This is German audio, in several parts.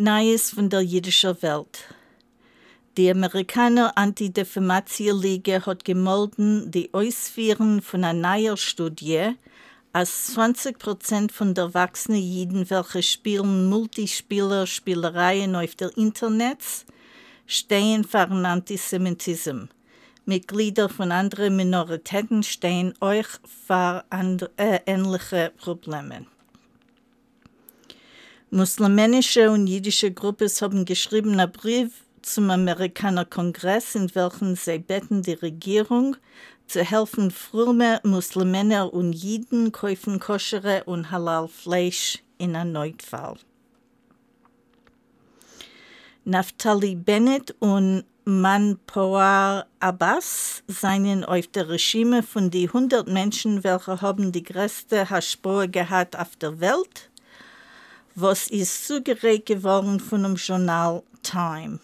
Neues von der jüdischen Welt. Die Amerikaner Anti-Defamation-Liga hat gemolden die Ausführung von einer neuen Studie, als 20 Prozent von der erwachsenen Jiden, welche spielen Multispieler-Spielereien auf der Internet, stehen für Antisemitismus. Mitglieder von anderen Minoritäten stehen euch andere, äh, ähnliche Probleme. Muslimische und jüdische Gruppen haben geschrieben einen Brief zum Amerikaner Kongress, in welchem sie beten die Regierung zu helfen, frumme Musliminnen und Jiden kaufen koschere und halal Fleisch in einem Neutfall. Naftali Bennett und Manpower Abbas seien auf der Regime von die 100 Menschen, welche haben die größte Haschboe gehabt auf der Welt, was ist zugeregt geworden von dem Journal Time.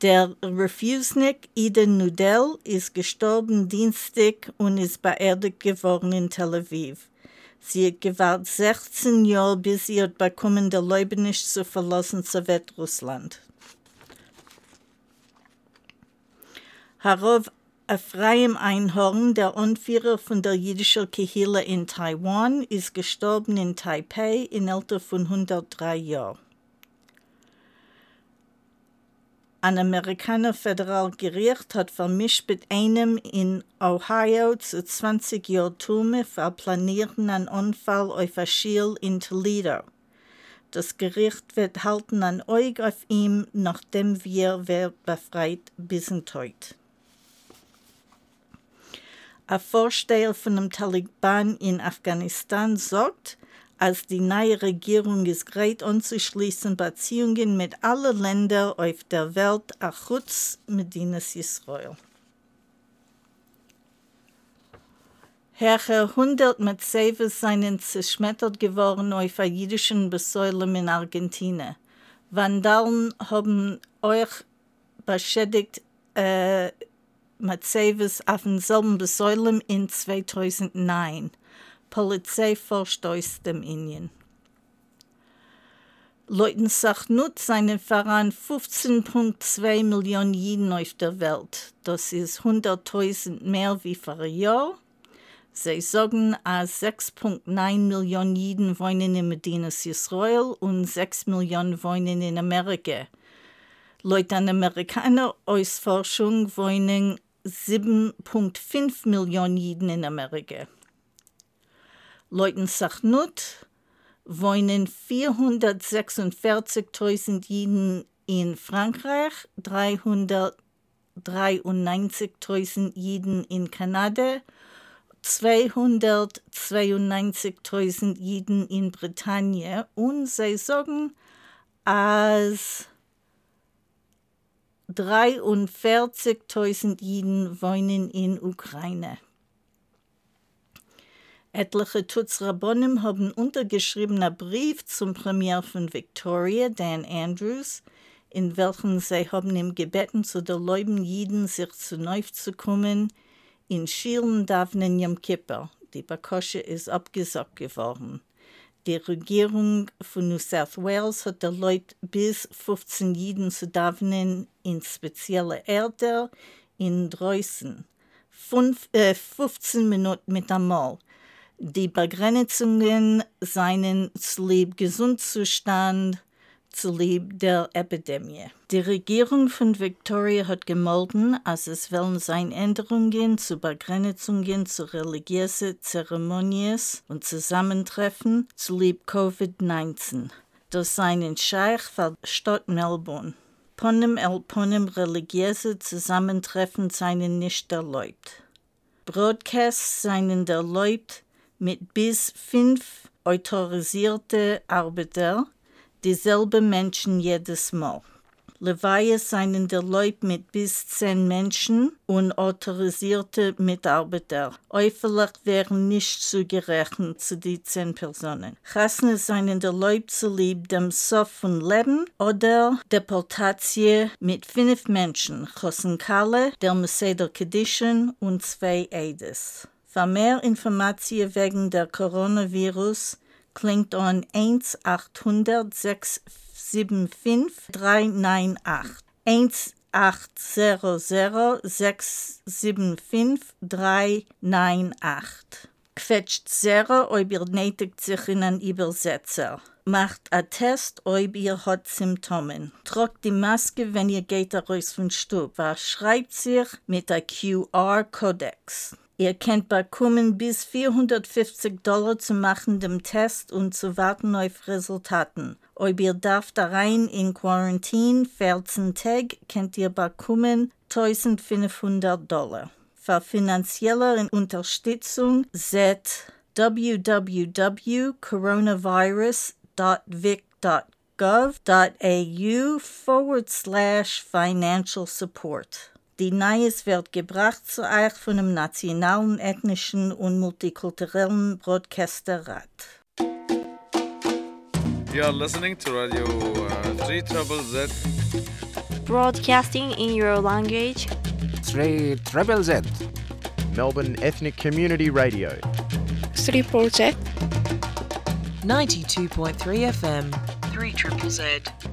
Der Refusenik Eden Nudel ist gestorben Dienstag und ist beerdigt geworden in Tel Aviv. Sie hat gewartet 16 Jahre, bis sie hat bekommen, der Leibniz zu verlassen Sowjetrussland. Harov Ephraim Einhorn, der Anführer von der jüdischen Kehille in Taiwan, ist gestorben in Taipei im Alter von 103 Jahren. Ein Amerikaner Föderalgericht hat vermischt mit einem in Ohio zu 20 Jahren Tume für planierten einen Unfall auf ein Schiel in Toledo. Das Gericht wird halten ein Auge auf ihm, nachdem wir wird befreit bis heute. Ein Vorsteher von dem Taliban in Afghanistan sagt, als die neue Regierung ist bereit anzuschließen Beziehungen mit allen Ländern auf der Welt, auch Schutz Medinas Israel. Herr 100 Mercedes seien zerschmettert geworden auf der jüdischen Besäulung in Argentinien. Vandalen haben euch beschädigt äh, Mercedes auf demselben Besäulung in 2009. Polizei aus dem Indien. Leuten Sachnut seinen voran 15,2 Millionen Jiden auf der Welt. Das ist 100.000 mehr wie vor einem Jahr. Sie sagen, dass 6,9 Millionen Jiden wohnen in Medinas Israel und 6 Millionen wohnen in Amerika. Laut einer Amerikaner Ausforschung wohnen 7,5 Millionen Jiden in Amerika. Leuten Sachnut wohnen 446.000 Jiden in Frankreich, 393.000 Jiden in Kanada, 292.000 Jiden in Britannien und sie sagen, als 43.000 Jiden wohnen in Ukraine. Etliche Tutzrabonim haben untergeschriebenen Brief zum Premier von Victoria, Dan Andrews, in welchem sie haben ihm gebeten, zu der Leuben Jiden sich zu neu zu kommen, in Schielen Davnen Yom Kippur. Die Bakosche ist abgesagt geworden. Die Regierung von New South Wales hat der Leute bis 15 Jiden zu davnen in spezielle Erde in Dreußen. Fünf, äh, 15 Minuten mit einmal. Die Begrenzungen seien zulieb Zulieb der Epidemie. Die Regierung von Victoria hat gemolden, als es wollen sein Änderungen zu Begrenzungen zu religiösen Zeremonien und Zusammentreffen zulieb Covid-19. Das seien in Scheich für Stadt Melbourne. Ponem el Ponem religiöse Zusammentreffen seien nicht erlaubt. Broadcasts seien erlaubt, mit bis fünf autorisierte Arbeiter, dieselbe Menschen jedes Mal. Leweihe seien der Leute mit bis zehn Menschen und autorisierte Mitarbeiter. Äuferlich wären nicht zugerechnet zu die zehn Personen. Chasne seien der Leute zulieb dem Sof von Leben oder Deportatie mit fünf Menschen, Chosen Kalle, der Meseder Kedischen und zwei Eides. Für mehr Informationen wegen der Coronavirus klingt an 1 800 675 398. 1 800 675 398. Quetscht Zero, ob ihr nötigt sich in einen Übersetzer. Macht a Test, ob ihr hat Symptomen. Tragt die Maske, wenn ihr geht raus vom Stub. Schreibt sich mit a QR-Kodex. Ihr könnt bekommen bis 450 Dollar zu machen dem Test und zu warten auf Resultaten. Ob ihr darf da rein in Quarantäne 14 Tage, könnt ihr bekommen 1500 Dollar. Für finanzielle Unterstützung seht www.coronavirus.vic.gov.au forward slash financial support. Die Neues wird gebracht zu euch von dem Nationalen, Ethnischen und Multikulturellen Broadcasterrat. You are listening to Radio uh, 3 Trouble Z. Broadcasting in your language. 3 Triple Z. Melbourne Ethnic Community Radio. 3 Z. 92.3 FM, 3 Triple Z.